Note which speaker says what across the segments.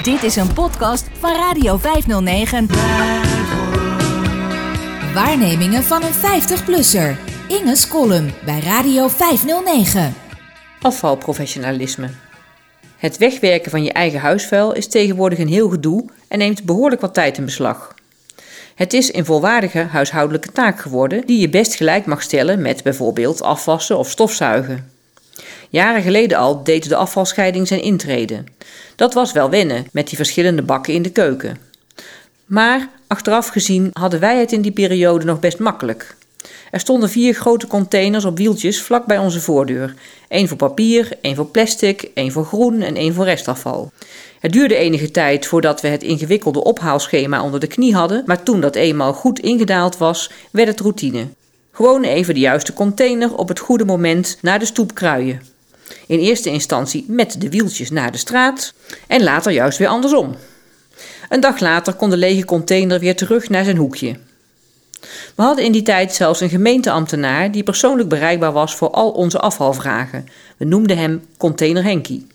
Speaker 1: Dit is een podcast van Radio 509. Waarnemingen van een 50-plusser. Inge's column bij Radio 509.
Speaker 2: Afvalprofessionalisme. Het wegwerken van je eigen huisvuil is tegenwoordig een heel gedoe en neemt behoorlijk wat tijd in beslag. Het is een volwaardige huishoudelijke taak geworden die je best gelijk mag stellen met bijvoorbeeld afwassen of stofzuigen. Jaren geleden al deed de afvalscheiding zijn intrede. Dat was wel wennen met die verschillende bakken in de keuken. Maar achteraf gezien hadden wij het in die periode nog best makkelijk. Er stonden vier grote containers op wieltjes vlak bij onze voordeur. één voor papier, één voor plastic, één voor groen en één voor restafval. Het duurde enige tijd voordat we het ingewikkelde ophaalschema onder de knie hadden, maar toen dat eenmaal goed ingedaald was, werd het routine. Gewoon even de juiste container op het goede moment naar de stoep kruien. In eerste instantie met de wieltjes naar de straat en later juist weer andersom. Een dag later kon de lege container weer terug naar zijn hoekje. We hadden in die tijd zelfs een gemeenteambtenaar die persoonlijk bereikbaar was voor al onze afvalvragen. We noemden hem Container Henkie.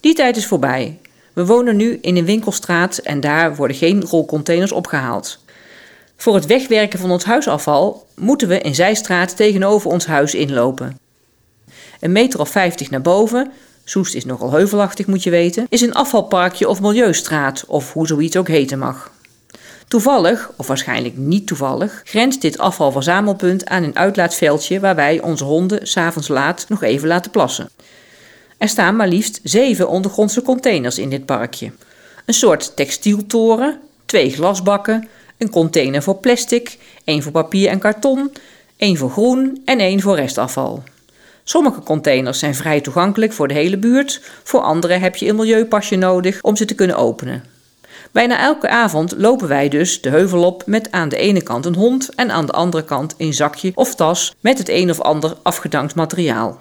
Speaker 2: Die tijd is voorbij. We wonen nu in een winkelstraat en daar worden geen rolcontainers opgehaald. Voor het wegwerken van ons huisafval moeten we in Zijstraat tegenover ons huis inlopen. Een meter of vijftig naar boven, Soest is nogal heuvelachtig moet je weten, is een afvalparkje of milieustraat, of hoe zoiets ook heten mag. Toevallig, of waarschijnlijk niet toevallig, grenst dit afvalverzamelpunt aan een uitlaatveldje waar wij onze honden s'avonds laat nog even laten plassen. Er staan maar liefst zeven ondergrondse containers in dit parkje. Een soort textieltoren, twee glasbakken, een container voor plastic, één voor papier en karton, één voor groen en één voor restafval. Sommige containers zijn vrij toegankelijk voor de hele buurt, voor andere heb je een milieupasje nodig om ze te kunnen openen. Bijna elke avond lopen wij dus de heuvel op met aan de ene kant een hond en aan de andere kant een zakje of tas met het een of ander afgedankt materiaal.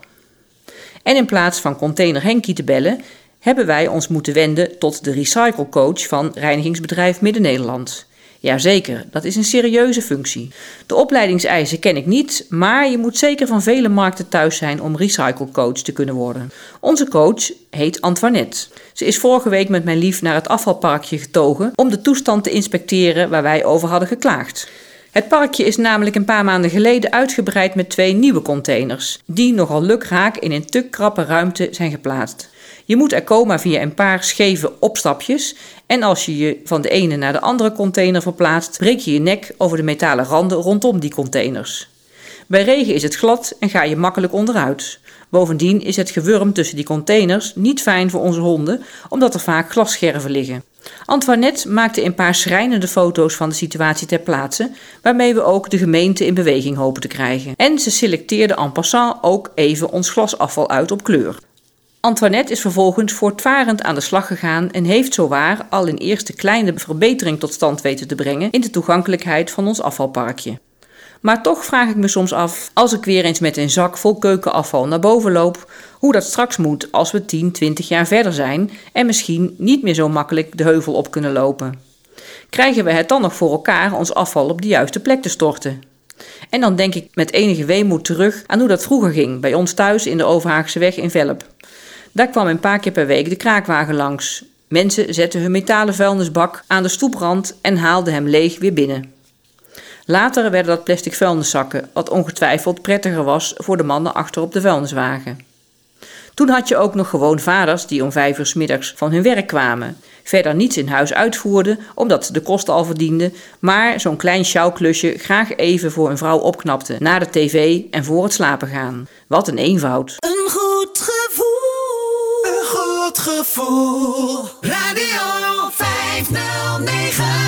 Speaker 2: En in plaats van container Henkie te bellen, hebben wij ons moeten wenden tot de recyclecoach van reinigingsbedrijf Midden-Nederland. Jazeker, dat is een serieuze functie. De opleidingseisen ken ik niet, maar je moet zeker van vele markten thuis zijn om recyclecoach te kunnen worden. Onze coach heet Antoinette. Ze is vorige week met mijn lief naar het afvalparkje getogen om de toestand te inspecteren waar wij over hadden geklaagd. Het parkje is namelijk een paar maanden geleden uitgebreid met twee nieuwe containers, die nogal lukraak in een te krappe ruimte zijn geplaatst. Je moet er komen via een paar scheve opstapjes en als je je van de ene naar de andere container verplaatst, breek je je nek over de metalen randen rondom die containers. Bij regen is het glad en ga je makkelijk onderuit. Bovendien is het gewurm tussen die containers niet fijn voor onze honden, omdat er vaak glasscherven liggen. Antoinette maakte een paar schrijnende foto's van de situatie ter plaatse, waarmee we ook de gemeente in beweging hopen te krijgen. En ze selecteerde en passant ook even ons glasafval uit op kleur. Antoinette is vervolgens voortvarend aan de slag gegaan en heeft zowaar al een eerste kleine verbetering tot stand weten te brengen in de toegankelijkheid van ons afvalparkje. Maar toch vraag ik me soms af, als ik weer eens met een zak vol keukenafval naar boven loop, hoe dat straks moet als we 10, 20 jaar verder zijn en misschien niet meer zo makkelijk de heuvel op kunnen lopen. Krijgen we het dan nog voor elkaar ons afval op de juiste plek te storten? En dan denk ik met enige weemoed terug aan hoe dat vroeger ging bij ons thuis in de Overhaagse weg in Velp. Daar kwam een paar keer per week de kraakwagen langs. Mensen zetten hun metalen vuilnisbak aan de stoeprand en haalden hem leeg weer binnen. Later werden dat plastic vuilniszakken, wat ongetwijfeld prettiger was voor de mannen achter op de vuilniswagen. Toen had je ook nog gewoon vaders die om vijf uur s middags van hun werk kwamen. Verder niets in huis uitvoerden, omdat ze de kosten al verdienden, maar zo'n klein sjouwklusje graag even voor een vrouw opknapte, na de tv en voor het slapen gaan. Wat een eenvoud.
Speaker 3: Een goed gevoel. Een goed gevoel. Radio 509.